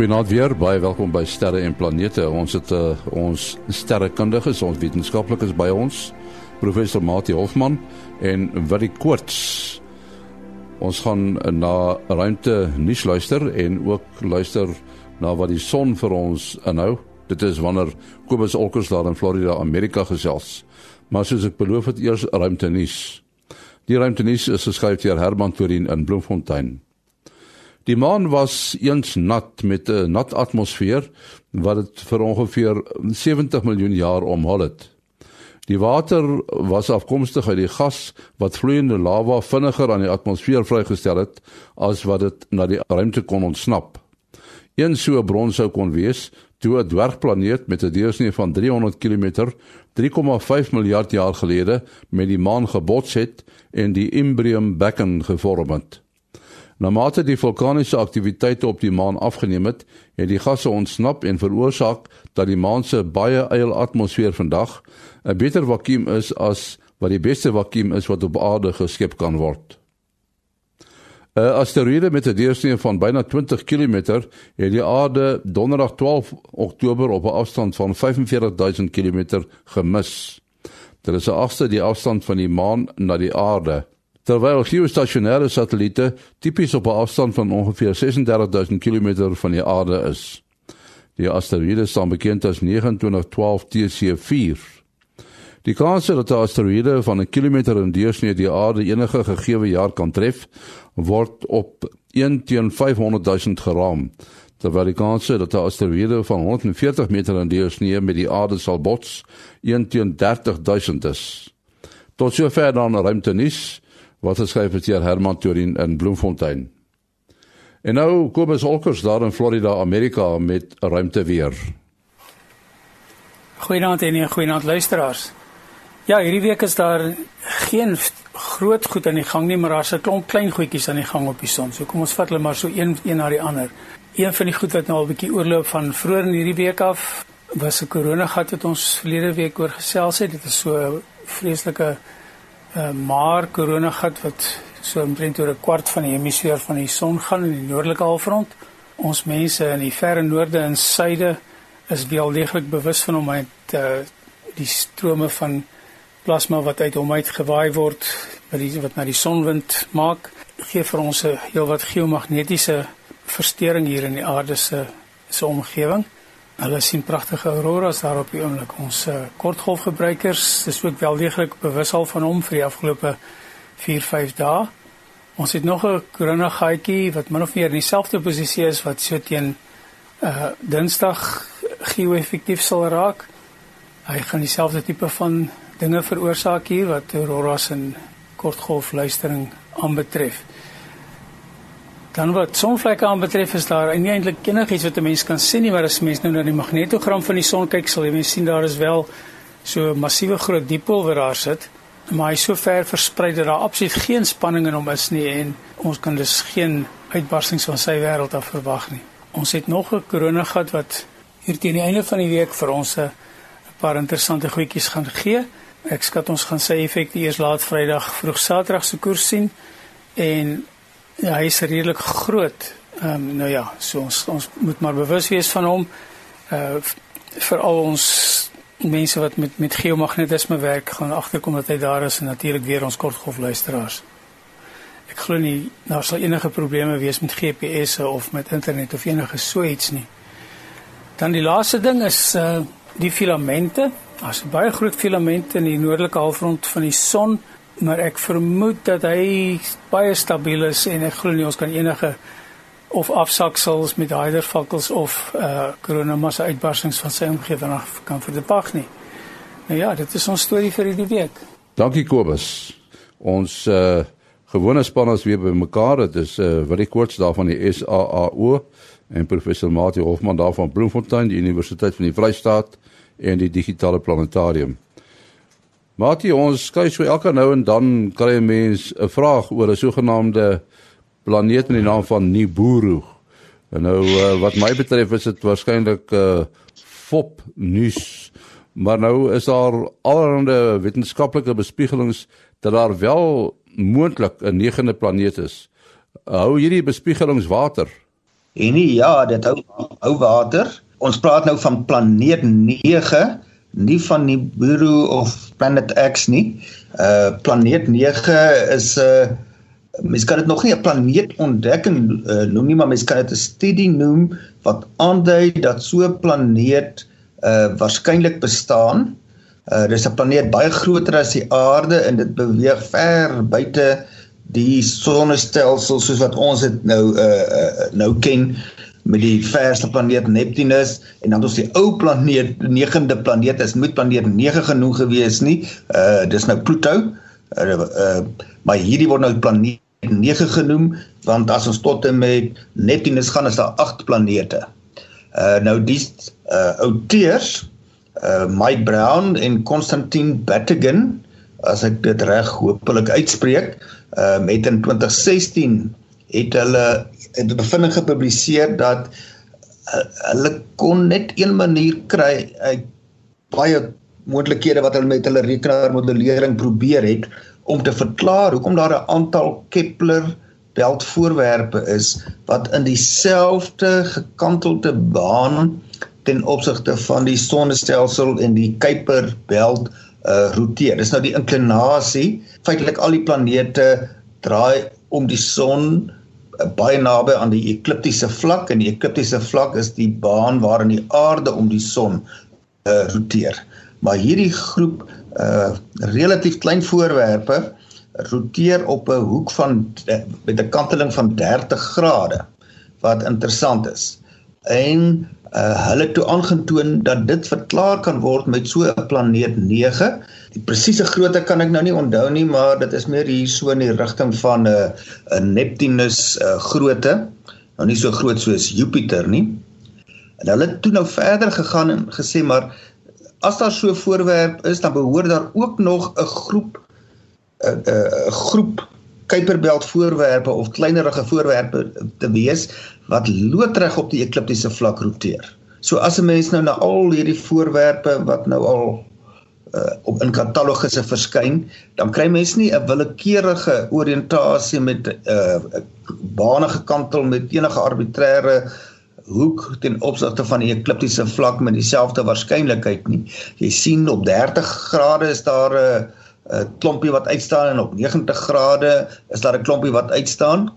Goeienaand weer, baie welkom by Sterre en Planete. Ons het uh, ons sterrekundiges, ons wetenskaplikes by ons, professor Mati Hofman en Willie Koorts. Ons gaan na ruimte nuus luister en ook luister na wat die son vir ons inhou. Dit is wanneer Kobus Olkers daar in Florida, Amerika gesels. Maar soos ek beloof het, eers ruimte nuus. Die ruimte nuus is geskryf deur Herman Torin in Bloemfontein. Die maan was eens nat met 'n nat atmosfeer wat dit vir ongeveer 70 miljoen jaar omhul het. Die water was afkomstig uit die gas wat vloeiende lava vinniger aan die atmosfeer vrygestel het as wat dit na die ruimte kon ontsnap. Een so 'n bron sou kon wees toe 'n dwergplaneet met 'n deursnee van 300 km 3,5 miljard jaar gelede met die maan gebots het en die Imbrium bekken gevorm het. Na mate die vulkaniese aktiwiteite op die maan afgeneem het, het die gasse ontsnap en veroorsaak dat die maan se baie eil atmosfeer vandag 'n beter vakuum is as wat die beste vakuum is wat op aarde geskep kan word. 'n Asteroïde met 'n deursnee van byna 20 km het die aarde donderdag 12 Oktober op 'n afstand van 45000 km gemis. Dit is 'n agste die afstand van die maan na die aarde terwyl geostasionêre satelliete tipies op 'n afstand van ongeveer 36000 km van die aarde is. Die asteroïde staan bekend as 2912 TC4. Die kans dat 'n asteroïde van 'n kilometer in deursnee die aarde enige gegee jaar kan tref, word op 1 teen 500 000 geraam. Terwyl die kans dat 'n asteroïde van 140 meter in deursnee met die aarde sal bots, 1 teen 30 000 is. Tot sover dan ruimte nuus wat geskryf het deur Herman Turin in Bloemfontein. En nou kom ons olkers daar in Florida, Amerika met ruimte weer. Goeienaand en goeienaand luisteraars. Ja, hierdie week is daar geen groot goed aan die gang nie, maar daar's 'n klomp klein goedjies aan die gang op die son. So kom ons vat hulle maar so een een na die ander. Een van die goed wat nou al 'n bietjie oorloop van vroeër in hierdie week af was 'n koronagat wat ons verlede week oor gesels het. Dit is so vreeslike uh, maar koronagat wat so omtrent oor 'n kwart van die hemisfeer van die son gaan in die noordelike halfrond. Ons mense in die verre noorde en suide is wel deeglik bewus van hom met uh, die strome van plasma wat uit hom uit gewaai word wat die wat na die sonwind maak gee vir ons 'n heelwat geomagnetiese verstoring hier in die aarde se se omgewing. Hulle sien pragtige auroras daar op die oomblik. Ons uh, kortgolfgebruikers is ook wel deeglik bewus al van hom vir die afgelope 4-5 dae. Ons het nog 'n koronagaatjie wat min of meer in dieselfde posisie is wat so teen uh Dinsdag geo-effektief sal raak. Hy gaan dieselfde tipe van dinge veroorsaak hier wat auroras en kortgolfluistering aanbetref. Dan wat sonvlekke aanbetref is daar nie eintlik enigiets wat 'n mens kan sien nie, maar as mens nou na die magnetogram van die son kyk, sal jy sien daar is wel so 'n massiewe groot dipol wat daar sit, maar hy is so ver versprei dat daar absoluut geen spanning in hom is nie en ons kan dus geen uitbarstings van sy wêreld af verwag nie. Ons het nog 'n koronagat wat hier teen die einde van die week vir ons 'n paar interessante goedjies gaan gee. Ek skat ons gaan sy effek eers laat Vrydag vroeg Saterdag se koers sien en Ja, hy is redelik groot. Ehm um, nou ja, so ons ons moet maar bewus wees van hom. Uh vir al ons mense wat met met geomagnetisme werk, gaan agterkom dat hy daar is en natuurlik weer ons kortgolf luisteraars. Ek glo nie daar sal enige probleme wees met GPS'e of met internet of enige so iets nie. Dan die laaste ding is uh die filamente. Daar's baie groot filamente in die noordelike halfrond van die son maar ek vermoed dat hy baie stabiel is en ek glo nie ons kan enige of afsaksels met hydervalkels of uh koronamassa uitbarsings van sy omgewing af kan verdepag nie. Nou ja, dit is ons storie vir hierdie week. Dankie Kobus. Ons uh gewone span is weer bymekaar. Dit is uh wat ek kort daarvan die SAAO en professor Mati Hofman daar van Bloemfontein, die Universiteit van die Vrystaat en die Digitale Planetarium. Mati, ons kyk so elke nou en dan kry 'n mens 'n vraag oor 'n sogenaamde planeet met die naam van Nibiru. En nou uh, wat my betref is dit waarskynlik 'n uh, fop nuus. Maar nou is daar allerlei wetenskaplike bespiegelings dat daar wel moontlik 'n negende planeet is. Hou hierdie bespiegelings water? En nie ja, dit hou hou water. Ons praat nou van planeet 9, nie van Nibiru of Planet X nie. Uh planeet 9 is 'n uh, mens kan dit nog nie 'n planeetontdekking uh, noem nie, maar mens kan dit 'n studie noem wat aandui dat so 'n planeet uh waarskynlik bestaan. Uh dis 'n planeet baie groter as die aarde en dit beweeg ver buite die sonnestelsel soos wat ons dit nou uh, uh nou ken met die verste planeet Neptunus en dan ons die ou planeet, negende planeet is moet planeet 9 genoem gewees nie. Uh dis nou Pluto. Uh, uh maar hierdie word nou planeet 9 genoem want as ons tot en met Neptunus gaan is daar 8 planete. Uh nou die uh outeurs uh Mike Brown en Constantine Battigan as ek dit reg hopelik uitspreek, uh met in 2016 het hulle het 'n bevinding gepubliseer dat uh, hulle kon net een manier kry uit baie moontlikhede wat hulle met hulle rekenaarmodellering probeer het om te verklaar hoekom daar 'n aantal Kepler beltvoorwerpe is wat in dieselfde gekantelde baan ten opsigte van die sonnestelsel en die Kuiper belt uh roteer. Dis nou die inklinasie. Feitelik al die planete draai om die son baie naby aan die ekliptiese vlak en die ekliptiese vlak is die baan waarin die aarde om die son uh, roteer. Maar hierdie groep uh relatief klein voorwerpe roteer op 'n hoek van met 'n kanteling van 30 grade wat interessant is. En uh hulle toe aangetoon dat dit verklaar kan word met so 'n planeet 9 Die presiese grootte kan ek nou nie onthou nie, maar dit is meer hier so in die rigting van 'n uh, 'n Neptunus uh, grootte. Nou nie so groot soos Jupiter nie. En hulle het toe nou verder gegaan en gesê maar as daar so 'n voorwerp is, dan behoort daar ook nog 'n groep 'n 'n groep Kuiperbelt voorwerpe of kleinerige voorwerpe te wees wat loodreg op die ekliptiese vlak roteer. So as 'n mens nou na al hierdie voorwerpe wat nou al uh, op in katalogusse verskyn, dan kry mens nie 'n willekeurige oriëntasie met 'n uh, bane gekantel met enige arbitreëre hoek ten opsigte van die ekliptiese vlak met dieselfde waarskynlikheid nie. Jy sien op 30 grade is daar 'n 'n klompie wat uitstaan en op 90 grade is daar 'n klompie wat uitstaan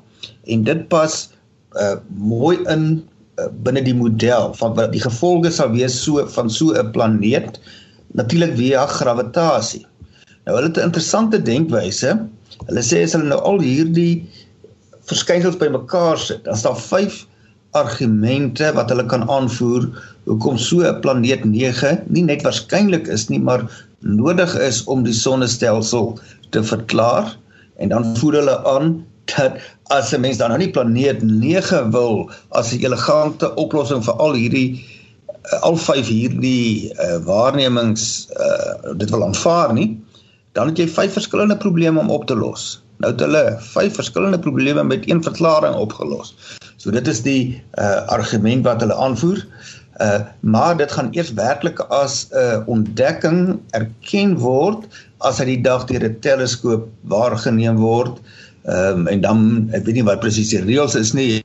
en dit pas uh, mooi in uh, binne die model van wat die gevolge sal wees so van so 'n planeet natuurlik via gravitasie. Nou hulle het 'n interessante denkwyse. Hulle sê as hulle nou al hierdie verskynsels bymekaar sit, dan is daar vyf argumente wat hulle kan aanvoer hoekom so 'n planeet 9 nie net waarskynlik is nie, maar nodig is om die sonnestelsel te verklaar. En dan voer hulle aan dat as 'n mens dan nou nie planeet 9 wil as 'n elegante oplossing vir al hierdie uh, al vyf hierdie uh, waarnemings uh, dit wil aanvaar nie, dan het jy vyf verskillende probleme om op te los. Nou het hulle vyf verskillende probleme met een verklaring opgelos. So dit is die uh, argument wat hulle aanvoer. Uh, maar dit gaan eers werklik as 'n uh, ontdekking erken word as hy die dag deur 'n teleskoop waargeneem word. Ehm um, en dan ek weet nie wat presies die reëls is nie.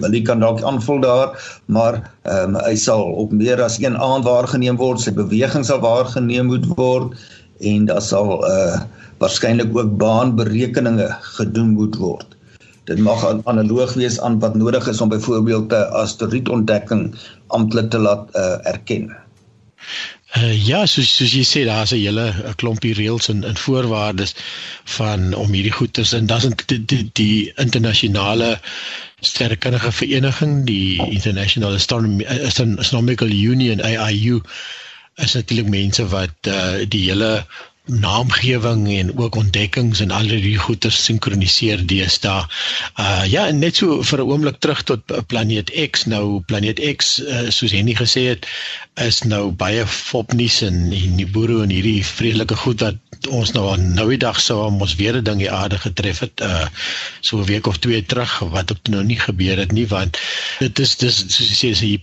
Willie kan dalk aanvul daar, maar ehm um, hy sal op meer as een aand waargeneem word, sy beweging sal waargeneem moet word en daar sal uh waarskynlik ook baanberekeninge gedoen moet word. Dit mag analoog wees aan wat nodig is om byvoorbeeld 'n asteroïdeontdekking amptelik te laat uh erken. Uh, ja, soos soos jy sê daar's 'n hele 'n klompie reëls en en voorwaardes van om hierdie goed te sien. Daar's die, die die internasionale sterrekundige vereniging, die International Astronomical Union AIU is natuurlik mense wat uh, die hele naamgewing en ook ontdekkings en al die goeie sinkroniseer deesdae. Uh ja, en net so vir 'n oomblik terug tot planeet X. Nou planeet X uh, soos Henny gesê het, is nou baie fopnuus en die boere en hierdie vreeslike goed wat ons nou aan nou die dag sou ons weer 'n ding die aarde getref het uh so 'n week of twee terug wat op nou nie gebeur het nie want dit is dis soos jy sê 'n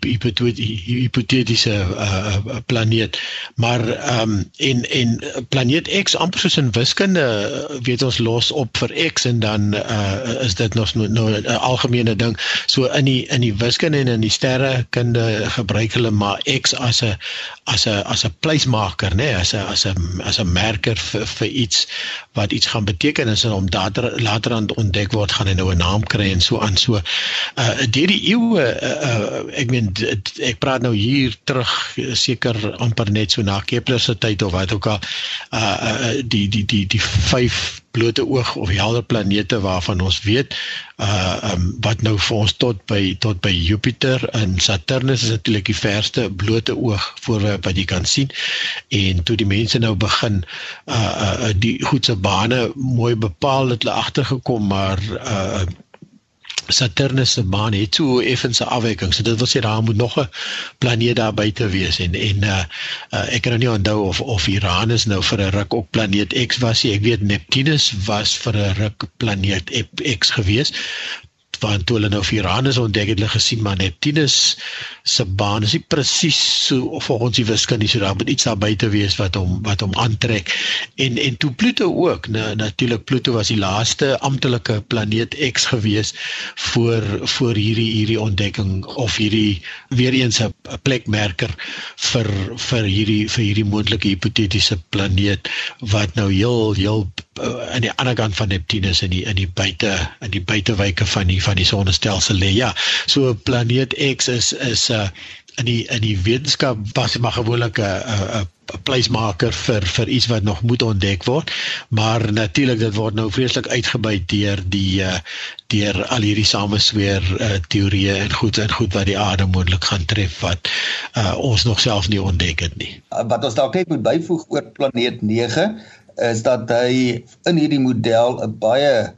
hipotetiese uh planeet maar ehm um, en en planeet X amper soos in wiskunde weet ons los op vir X en dan uh, is dit nog nou 'n algemene ding. So in die in die wiskunde en in die sterrekunde gebruik hulle maar X as 'n as 'n as 'n pleismaker, né, nee, as 'n as 'n as 'n merker vir vir iets wat iets gaan beteken en om later later aan ontdek word gaan hy nou 'n naam kry en so aan so. Uh deur die eeue uh, uh, ek meen ek praat nou hier terug seker amper net so na Kepler se tyd of wat ook al uh, uh die die die die vyf blote oog of helder planete waarvan ons weet uh um, wat nou vir ons tot by tot by Jupiter en Saturnus is natuurlik die verste blote oog voor wat jy kan sien. En toe die mense nou begin uh, uh die goed se bane mooi bepaal het hulle agtergekom maar uh Saturnus se baan het so effens 'n afwyking. So dit wil sê daar moet nog 'n planeet daar buite wees en en uh, uh ek kan nou nie onthou of of Uranus nou vir 'n ruk op planeet X was nie. Ek weet Neptunus was vir 'n ruk planeet X gewees want toe hulle nou Uranus ontdek het, hulle gesien maar Neptunus se baan is nie presies so volgens die wiskunde so daar moet iets daar buite wees wat hom wat hom aantrek. En en toe Pluto ook, nou natuurlik Pluto was die laaste amptelike planeet X gewees voor voor hierdie hierdie ontdekking of hierdie weer eens 'n plekmerker vir vir hierdie vir hierdie moontlike hipotetiese planeet wat nou heel heel aan die ander kant van Neptunus in die in die buite in die buitewyke van die van die sonnestelsel lê. Ja, so planeet X is is uh in die in die wetenskap was maar gewoonlik 'n 'n 'n pleismaker vir vir iets wat nog moet ontdek word. Maar natuurlik dit word nou vreeslik uitgebuit deur die uh deur al hierdie samesweer uh teorieë en goed en goed wat die aarde moontlik gaan tref wat uh ons nog self nie ontdek het nie. Wat ons dalk net moet byvoeg oor planeet 9 is dat hy in hierdie model 'n baie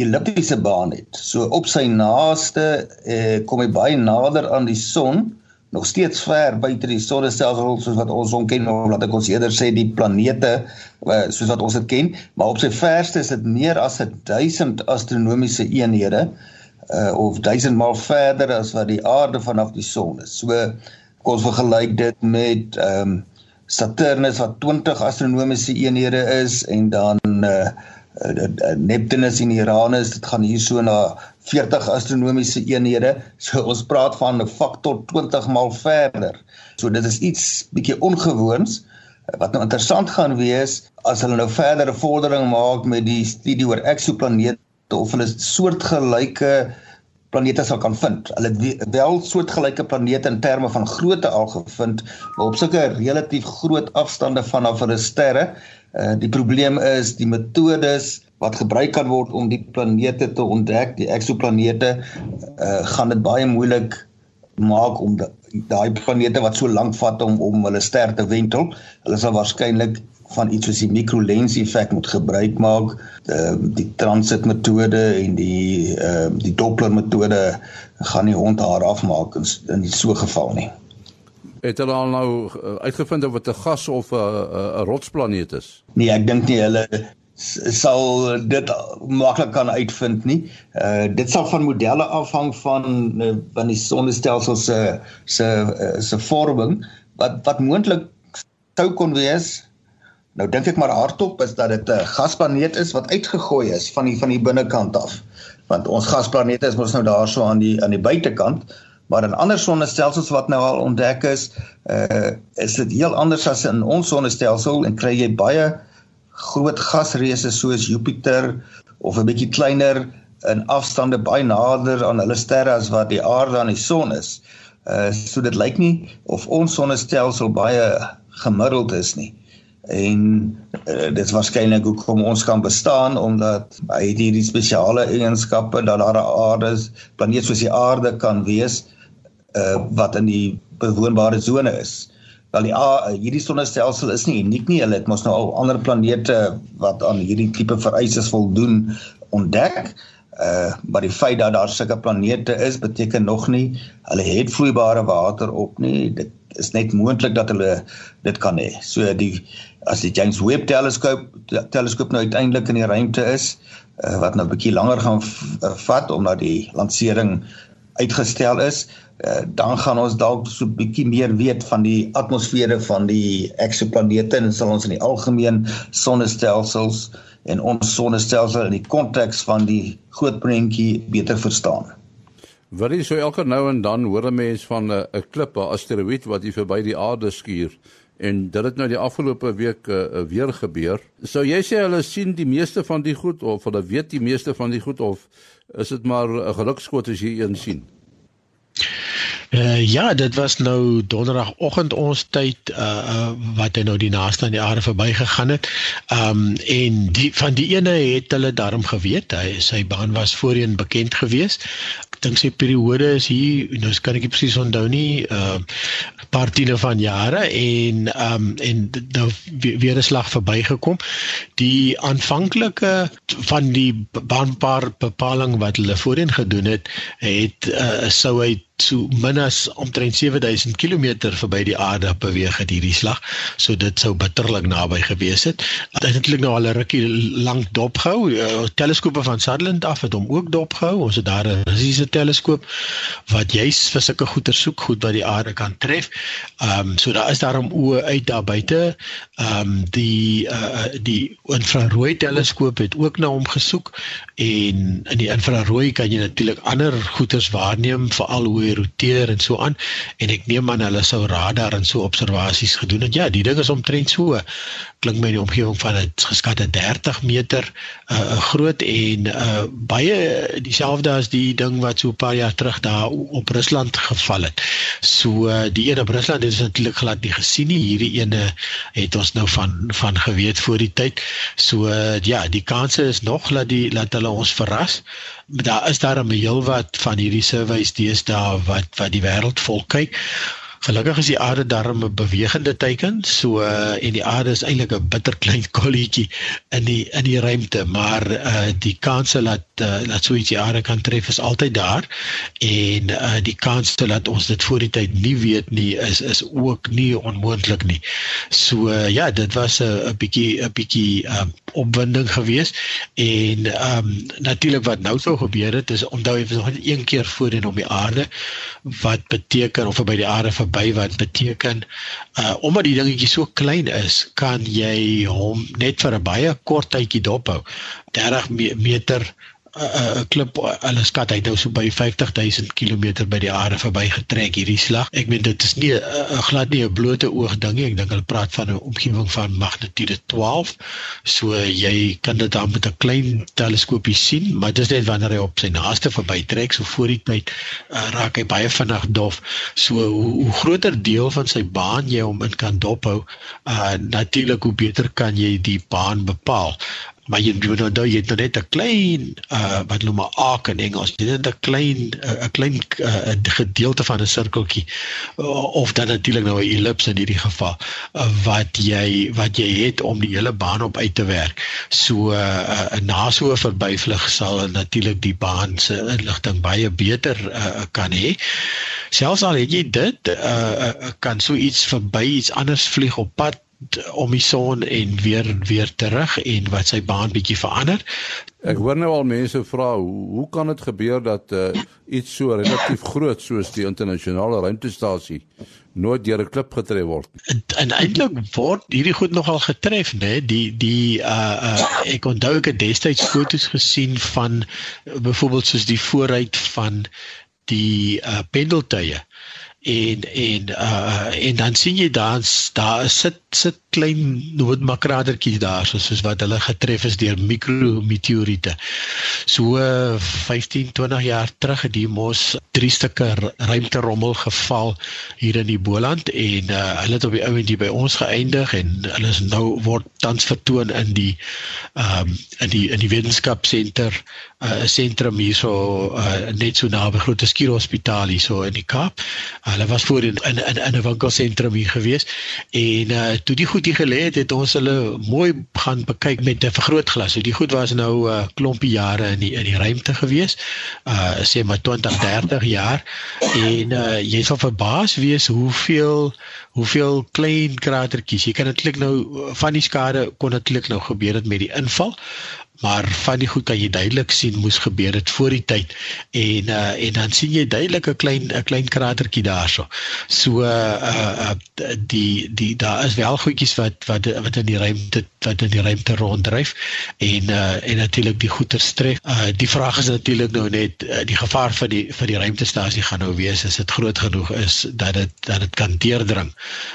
elliptiese baan het. So op sy naaste eh, kom hy baie nader aan die son, nog steeds ver buite die sonnestelsel soos wat ons hom ken of laat ek ons eerder sê die planete eh, soos wat ons dit ken, maar op sy verste is dit meer as 1000 astronomiese eenhede uh, of 1000 maal verder as wat die aarde vanaf die son is. So kom ons vergelyk dit met ehm um, Saturnus wat 20 astronomiese eenhede is en dan uh, Neptunus en Uranus dit gaan hier so na 40 astronomiese eenhede. So ons praat van 'n faktor 20 maal verder. So dit is iets bietjie ongewoons wat nou interessant gaan wees as hulle nou verdere vordering maak met die studie oor eksoplanete of hulle soortgelyke planete sal kan vind. Hulle het wel soortgelyke planete in terme van grootte al gevind, maar op sulke relatief groot afstande vanaf hulle sterre. Uh die probleem is die metodes wat gebruik kan word om die planete te ontdek, die eksoplanete, uh gaan dit baie moeilik maak om daai planete wat so lank vat om om hulle ster te wentel. Hulle sal waarskynlik van iets soos die microlens effek moet gebruik maak. Uh, die transit metode en die uh, die doppler metode gaan nie hond haar afmaak in, in so 'n geval nie. Het hulle al nou uh, uitgevind of dit 'n gas of 'n uh, 'n rotsplaneet is? Nee ek dink nie hulle sal dit maklik kan uitvind nie. Uh dit sal van modelle afhang van uh, van die sonnestelsel se se se vorming. Wat wat moontlik sou kon wees Nou dink ek maar hardop is dat dit 'n gasplaneet is wat uitgegooi is van die van die binnekant af. Want ons gasplanete is mos nou daarso aan die aan die buitekant, maar in ander sonnestelsels wat nou al ontdek is, uh is dit heel anders as in ons sonnestelsel en kry jy baie groot gasreuse soos Jupiter of 'n bietjie kleiner in afstande baie nader aan hulle sterre as wat die aarde aan die son is. Uh so dit lyk nie of ons sonnestelsel baie gemiddeld is nie en uh, dit waarskynlik hoekom ons kan bestaan omdat hy het hierdie spesiale eienskappe dat daar 'n aarde planeet soos die aarde kan wees uh, wat in die bewoonbare sone is. Wel die uh, hierdie sonnestelsel is nie uniek nie, hulle het mos nou al ander planete wat aan hierdie tipe vereistes voldoen ontdek. Uh maar die feit dat daar sulke planete is beteken nog nie hulle het vloeibare water op nie. Dit is net moontlik dat hulle dit kan hê. So die as die James Webb teleskoop teleskoop nou uiteindelik in die ruimte is uh, wat nou 'n bietjie langer gaan uh, vat omdat die lansering uitgestel is uh, dan gaan ons dalk so 'n bietjie meer weet van die atmosfere van die eksoplanete en sal ons in die algemeen sonnestelsels en ons sonnestelsel in die konteks van die groot prentjie beter verstaan. Wat is so elke nou en dan hoor 'n mens van 'n 'n klip, 'n asteroïde wat hier verby die aarde skuur en dit het nou die afgelope week uh, weer gebeur. Sou jy sê hulle sien die meeste van die goed of hulle weet die meeste van die goed of is dit maar 'n gelukskoot as jy een sien? Uh, ja, dit was nou donderdagoggend ons tyd uh, wat hy nou die naaste aan die aarde verbygegaan het. Um en die van die ene het hulle daarom geweet. Hy sy baan was voorheen bekend gewees. Dink sy periode is hier, nou kan ek nie presies onthou nie, uh paar tiene van jare en um en nou weer 'n slag verbygekom. Die aanvanklike van die baanpaar bepaling wat hulle voorheen gedoen het, het uh, sou hy so min as omtrent 7000 km verby die aarde beweeg het hierdie slag. So dit sou bitterlik naby gewees het. Dit het eintlik nou al 'n rukkie lank dopgehou. Uh, teleskope van Sutherland af het hom ook dopgehou. Ons het daar 'n Russiese teleskoop wat juis vir sulke goeie soek goed wat die aarde kan tref. Ehm um, so daar is daarom oë uit daar buite. Ehm um, die uh, die infrarooi teleskoop het ook na hom gesoek en in die infrarooi kan jy natuurlik ander goeters waarneem veral hoe hy roteer en so aan en ek neem aan hulle sou radar en so observasies gedoen het. Ja, die ding is omtrent so klink my in die omgewing van 'n geskatte 30 meter uh groot en uh baie dieselfde as die ding wat so 'n paar jaar terug daar op Rusland geval het. So uh, die een op Rusland het ons natuurlik glad nie gesien nie. Hierdie ene het ons nou van van geweet voor die tyd. So uh, ja, die kanse is nog dat die laat hulle ons verras daar is daar 'n heel wat van hierdie surveys deesdae wat wat die wêreld vol kyk. Gelukkig is die aarde darm 'n bewegende teiken, so uh, en die aarde is eintlik 'n bitter klein kolletjie in die in die ruimte, maar uh, die kanse dat uh, dat so iets die aarde kan tref is altyd daar en uh, die kans dat ons dit voor die tyd nie weet nie is is ook nie onmoontlik nie. So uh, ja, dit was 'n uh, bietjie 'n bietjie um, opwinding geweest en ehm um, natuurlik wat nou sou gebeur het is onthou jy nog net een keer voorheen op die aarde wat beteken of by die aarde verby wat beteken uh omdat die dingetjie so klein is kan jy hom net vir 'n baie kort tydjie dophou 30 meter 'n klip hulle skat hy nou so by 50000 km by die aarde verby getrek hierdie slag. Ek meen dit is nie 'n glad nie 'n blote oog ding nie. Ek dink hulle praat van 'n omgewing van magnitude 12. So jy kan dit dan met 'n klein teleskoopie sien, maar dit is net wanneer hy op sy naaste verby trek, so voor die tyd uh, raak hy baie vinnig dof. So hoe, hoe groter deel van sy baan jy hom in kan dophou, uh, natuurlik hoe beter kan jy die baan bepaal maar jy moet nou jy het nou net 'n klein uh wat noem maar arc in Engels. Jy het 'n klein 'n uh, klein uh, gedeelte van 'n sirkeltjie uh, of dan natuurlik nou 'n ellips in hierdie geval uh, wat jy wat jy het om die hele baan op uit te werk. So 'n uh, uh, na so 'n verbyvlug sal natuurlik die baan se inligting baie beter uh, kan hê. Selfs al het jy dit uh, uh, kan so iets verby iets anders vlieg op pad om die son en weer weer terug en wat sy baan bietjie verander. Ek hoor nou al mense vra hoe, hoe kan dit gebeur dat uh, iets so relatief groot soos die internasionale ruimtestasie nooit deur 'n klip getref word. En, en eintlik word hierdie goed nogal getref, né? Die die uh, uh ek onthou ek het destyds foto's gesien van uh, byvoorbeeld soos die vooruit van die uh pendeltuie en en uh en dan sien jy daar daar sit sit klein noodmakradertjies daar soos wat hulle getref is deur mikrometeoriete. So 15 20 jaar terug het die mos drie stukke ruimterommel geval hier in die Boland en uh hulle het op die ouendie by ons geëindig en hulle is nou word tans vertoon in die ehm um, in die in die wetenskapsenter 'n uh, sentrum hierso uh, net so naby Groot Skuur Hospitaal hierso in die Kaap. Hulle was voor in in in 'n winkelsentrum hier gewees en uh, toe die goed hier gelê het, het ons hulle mooi gaan bekyk met 'n vergrootglas. So die goed was nou 'n uh, klompie jare in die in die ruimte gewees. Uh sê maar 20, 30 jaar en uh, jy sal verbaas wees hoeveel hoeveel klein kratertjies. Jy kan dit klik nou van die skade kon dit klik nou gebeur het met die inval maar van die goed kan jy duidelik sien moes gebeur het voor die tyd en uh, en dan sien jy duidelik 'n klein 'n klein kratertjie daarso. So uh, uh die die daar is wel goedjies wat wat wat in die ruimte wat in die ruimte ronddryf en uh en natuurlik die goeie strek. Uh die vraag is natuurlik nou net uh, die gevaar vir die vir die ruimtestasie gaan nou wees as dit groot genoeg is dat dit dat dit kan deurdring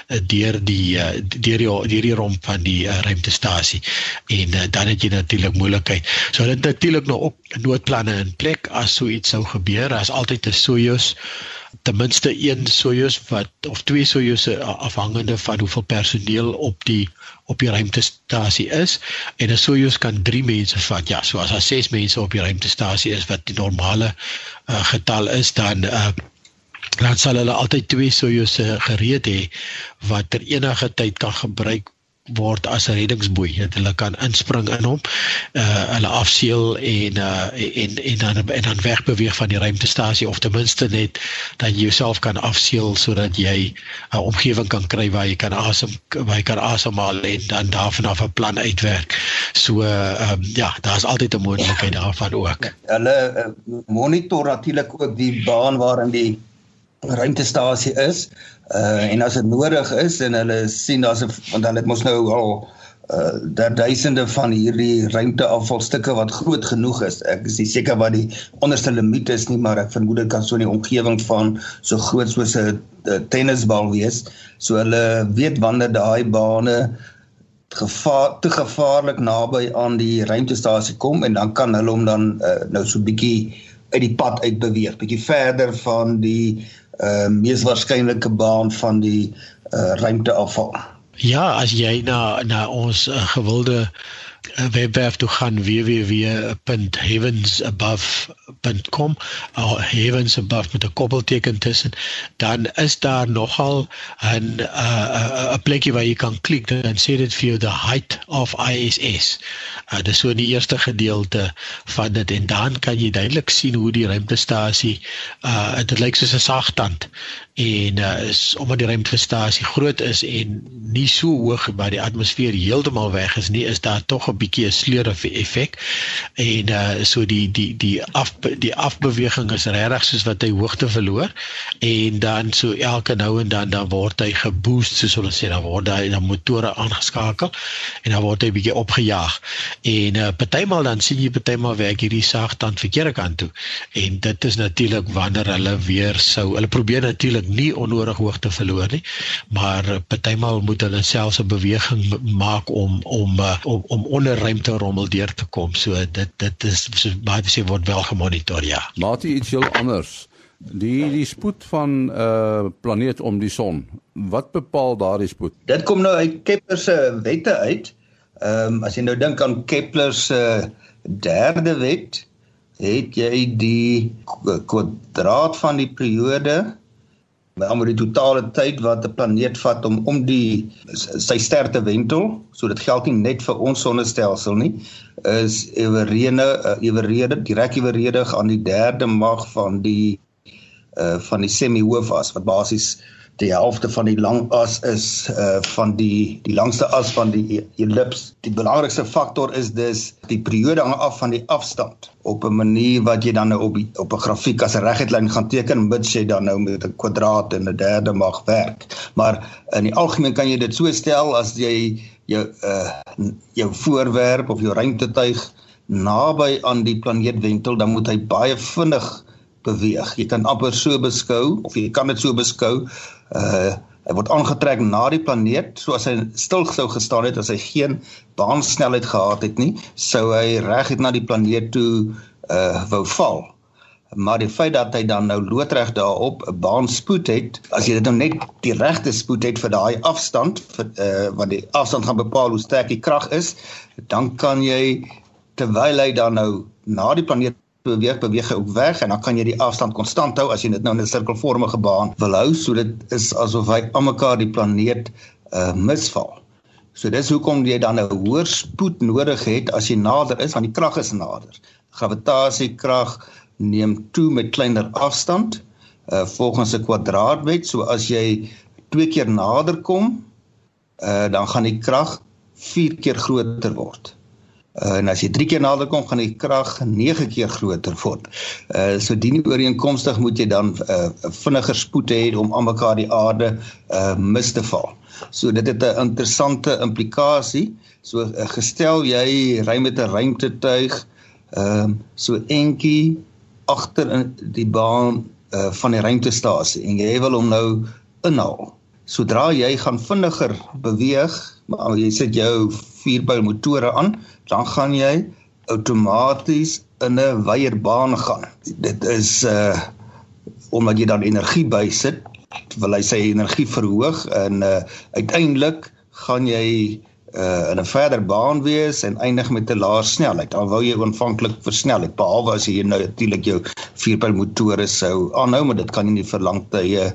uh, deur die uh, deur die deur die romp van die uh, ruimtestasie en uh, dan het jy natuurlik moeilikheid. So dit natuurlik nou op noodplanne in plek as so iets sou gebeur. Daar's altyd 'n Soyuz ten minste een Soyuz wat of twee Soyuze afhangende van hoeveel personeel op die op die ruimtestasie is en 'n Soyuz kan 3 mense vat. Ja, so as daar 6 mense op die ruimtestasie is wat die normale uh, getal is dan uh, dan sal hulle altyd twee Soyuze gereed hê wat ter enige tyd kan gebruik word as 'n reddingsboei. Dat hulle kan inspring in hom, uh hulle afseël en uh en en dan en dan wegbeweeg van die ruimtestasie of ten minste net dat jy jouself kan afseël sodat jy 'n omgewing kan kry waar jy kan asem waar jy kan asemhaal en dan daarvan af 'n plan uitwerk. So ehm um, ja, daar's altyd 'n moontlikheid daarvan ook. Hulle uh, monitor natuurlik ook die baan waarin die ruimtestasie is uh en as dit nodig is en hulle sien daar's 'n want hulle het mos nou al uh duisende van hierdie ruimteafvalstukke wat groot genoeg is. Ek is nie seker wat die onderste limiet is nie, maar ek vermoed dit kan so 'n omgewing van so groot soos 'n tennisbal wees. So hulle weet wanneer daai bane gevaar te gevaarlik naby aan die ruimtestasie kom en dan kan hulle hom dan uh, nou so bietjie uit die pad uit beweeg, bietjie verder van die uh, mees waarskynlike baan van die uh, ruimteafval. Ja, as jy na na ons uh, gewilde uh, webwerf toe gaan www.heavensabove.com of heavens above met 'n koppelteken tussen dan is daar nogal 'n 'n plekjie waar jy kan klik dan sê dit vir jou the height of ISS. Uh, dit is so die eerste gedeelte van dit en dan kan jy duidelik sien hoe die ruimtestasie uh dit lyk soos 'n sagtand en uh, is omdat die ruimtestasie groot is en nie so hoog by die atmosfeer heeltemal weg is nie is daar tog 'n bietjie 'n sleur effek. En uh, so die die die af die afbeweging is regtig soos wat hy hoogte verloor. En dan so elke nou en dan dan word hy geboost soos hulle sê dan word hy dan motore aangeskakel en dan word hy bietjie opgejaag. En uh, partymal dan sien jy partymal werk hierdie sagtand verkeerde kant toe. En dit is natuurlik wanneer hulle weer sou hulle probeer natuurlik nie onnodig hoogte verloor nie, maar partymal moet hulle selfs 'n beweging maak om om uh, om, om onder ruimte rommel deur te kom. So dit dit is so baie sê word wel gemonitor, ja. Maat iets heel anders. Die die spoed van 'n uh, planeet om die son. Wat bepaal daardie spoed? Dit kom nou uit Kepler se wette uit. Ehm um, as jy nou dink aan Kepler se derde wet, het jy die kwadraat van die periode met almal die totale tyd wat 'n planeet vat om om die sy ster te wentel, so dit geld nie net vir ons sonnestelsel nie, is ewerene uh, ewerede direk eweredig aan die derde mag van die uh van die semi-hoofas wat basies die helfte van die lang as is uh van die die langste as van die ellips. Die belangrikste faktor is dus die periode hang af van die afstand op 'n manier wat jy dan nou op die, op 'n grafiek as 'n reguit lyn gaan teken mits jy dan nou met 'n kwadraat en 'n derde mag werk. Maar in die algemeen kan jy dit so stel as jy jou uh jou voorwerp of jou ruimtetuig naby aan die planeet wentel, dan moet hy baie vinnig beweeg. Jy kan amper so beskou of jy kan dit so beskou uh hy word aangetrek na die planeet soos hy stil sou gestaan het as hy geen baansnelheid gehad het nie sou hy reguit na die planeet toe uh wou val maar die feit dat hy dan nou loodreg daarop 'n baanspoed het as jy dit nou net die regte spoed het vir daai afstand vir uh wat die afstand gaan bepaal hoe sterk die krag is dan kan jy terwyl hy dan nou na die planeet beweeg beweeg hy ook weg en dan kan jy die afstand konstant hou as jy dit nou in 'n sirkelvormige baan wil hou so dit is asof hy almekaar die planeet uh, misval. So dis hoekom jy dan 'n hoër spoed nodig het as jy nader is want die krag is nader. Gravitasiekrag neem toe met kleiner afstand uh, volgens 'n kwadraatwet so as jy twee keer nader kom uh, dan gaan die krag 4 keer groter word. Uh, en as jy 3 keer nader kom, gaan die krag 9 keer groter word. Uh so dien ooreenkomstig moet jy dan 'n uh, vinniger spoed hê om aan mekaar die aarde uh mis te val. So dit het 'n interessante implikasie. So uh, gestel jy ry met 'n ruimtetuig ehm uh, so entjie agter in die baan uh van die ruimtestasie en jy wil hom nou inhaal. Sodra jy gaan vinniger beweeg, maar jy sit jou vierpyl motore aan, dan gaan jy outomaties in 'n wyeer baan gaan. Dit is uh omdat jy dan energie bysit, wil hy sy energie verhoog en uh uiteindelik gaan jy uh in 'n verder baan wees en eindig met 'n laer snelheid. Dan wou jy aanvanklik versnel het behalwe as jy nou natuurlik jou vierpyl motore sou aanhou, maar dit kan jy nie vir lank tye uh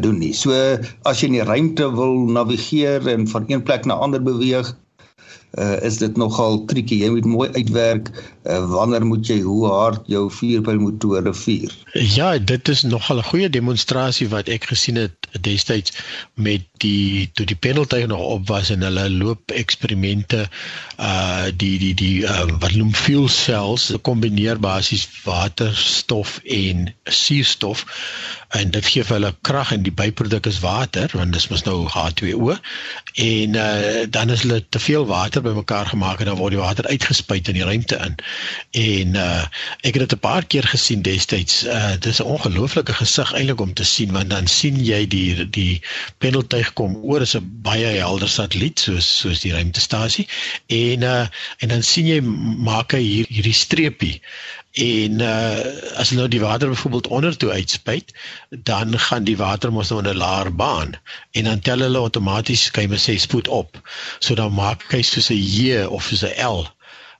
doen nie. So as jy in die ruimte wil navigeer en van een plek na ander beweeg, uh, is dit nogal tricky. Jy moet mooi uitwerk uh, wanneer moet jy hoe hard jou vierpyl motore vuur. Ja, dit is nogal 'n goeie demonstrasie wat ek gesien het destyds met die toe die penalty nog op was en hulle loop eksperimente uh die die die uh, wat noem fuel cells kombineer basies waterstof en suurstof en dit gee vir hulle krag en die byproduk is water want dit is mos nou H2O en uh, dan is hulle te veel water bymekaar gemaak en dan word die water uitgespuit in die ruimte in en uh, ek het dit 'n paar keer gesien destyds uh, dit is 'n ongelooflike gesig eintlik om te sien want dan sien jy die die pendeltuig kom oor is 'n baie helder satelliet soos soos die ruimtestasie. En uh, en dan sien jy maak hy hier hierdie streepie. En uh, as nou die water byvoorbeeld onder toe uitspuit dan gaan die water mos nou in 'n laer baan. En dan tel hulle outomaties kan jy maar sê spoed op. So dan maak hy soos 'n J of soos 'n L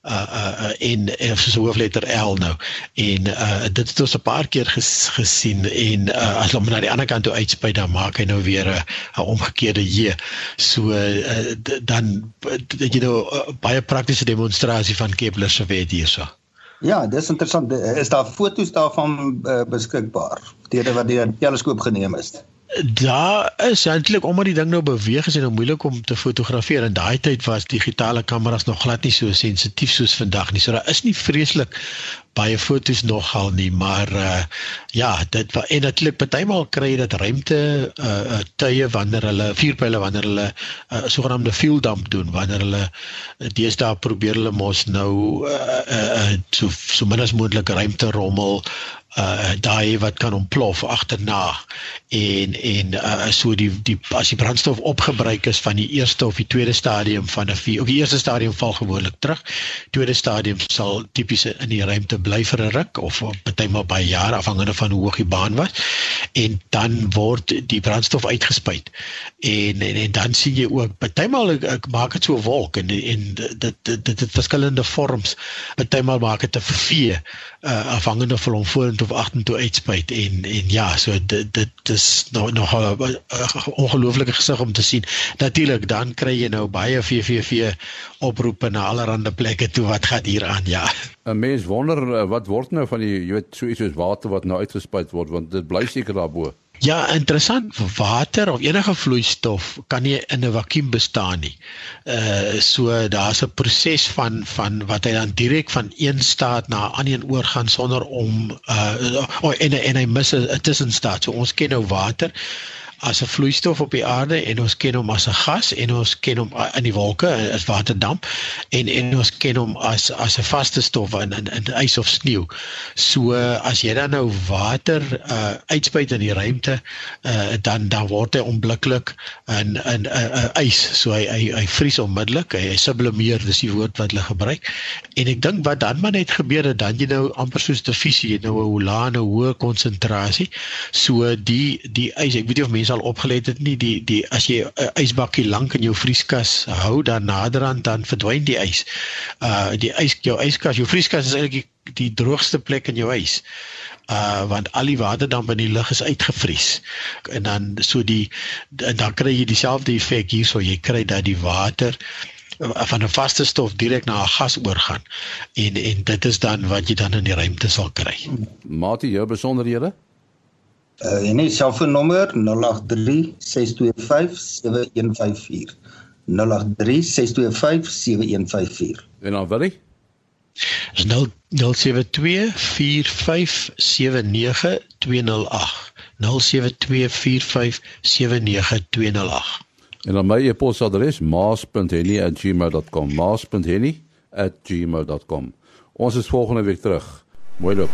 uh uh in of soos 'n hoofletter L nou en uh dit het ons 'n paar keer ges, gesien en uh as hom na die ander kant toe uitspuit dan maak hy nou weer 'n 'n omgekeerde J so uh, dan jy you know baie praktiese demonstrasie van Kepler se wet hierso Ja, dis interessant. Is daar foto's daarvan uh, beskikbaar? Deur wat die teleskoop geneem is. Daar is eintlik omdat die ding nou beweeg is en nou moeilik om te fotografeer en daai tyd was digitale kameras nog glad nie so sensitief soos vandag nie. So daar is nie vreeslik baie fotos nogal nie, maar uh ja, dit en natuurlik partymal kry jy dat ruimte uh tye wanneer hulle vuurpyle wanneer hulle 'n uh, sogenaamde fuel dump doen, wanneer hulle deesdae probeer hulle mos nou uh, uh so so min as moontlik ruimte rommel uh daai wat kan ontplof agterna en en uh so die die as die brandstof opgebruik is van die eerste of die tweede stadium van 'n vuur. Ook die eerste stadium val gewoonlik terug. Tweede stadium sal tipies in die ruimte bly vir 'n ruk of partymal baie jare afhangende van hoe hoog die baan was. En dan word die brandstof uitgespuit. En en, en dan sien jy ook partymal ek maak dit so 'n wolk en en dit dit het verskillende vorms. Partymal maak dit 'n vee uh afhangende van hoe vorentoe of agtertoe uitspuit en en ja, so dit dit is nog nog 'n ongelooflike gesig om te sien. Natuurlik dan kry jy nou baie VVV oproepe na allerlei plekke toe wat gaan hier aan, ja. 'n Mens wonder eh, wat word nou van die jy weet so iets soos water wat nou uitgespuit word want dit bly seker daarbo. Ja, interessant. Water of enige vloeistof kan nie in 'n vakuum bestaan nie. Uh so daar's 'n proses van van wat hy dan direk van een staat na 'n ander oorgaan sonder om uh oh, en en hy mis 'n tussenstaat. So ons ken nou water as 'n vloeistof op die aarde en ons ken hom as 'n gas en ons ken hom in die wolke as waterdamp en en ons ken hom as as 'n vaste stof in in, in ys of sneeu. So as jy dan nou water uh uitspuit in die ruimte uh dan dan word hy onmiddellik in in 'n uh, uh, ys. So hy hy hy vries onmiddellik. Hy, hy sublimeer, dis die woord wat hulle gebruik. En ek dink wat dan maar net gebeur het dan jy nou amper soos 'n fisie, jy nou 'n hoë konsentrasie. So die die ys, ek weet nie of mense al opgelet het nie die die as jy 'n uh, ysbakkie lank in jou vrieskas hou dan naderhand dan verdwyn die ys. Uh die ys jou yskas, jou vrieskas is eintlik die, die droogste plek in jou huis. Uh want al die waterdamp in die lug is uitgevries. En dan so die dan kry jy dieselfde effek hierso jy kry dat die water van 'n vaste stof direk na 'n gas oorgaan en en dit is dan wat jy dan in die ruimte sal kry. Maatie jou besonderhede? Uh en nee, selfoonnommer 0836257154. 083 625 7154. En dan wil jy? Is 072 4579208. 0724579208. En dan my e-posadres maas.henny@gmail.com. maas.henny@gmail.com. Ons is volgende week terug. Mooi loop.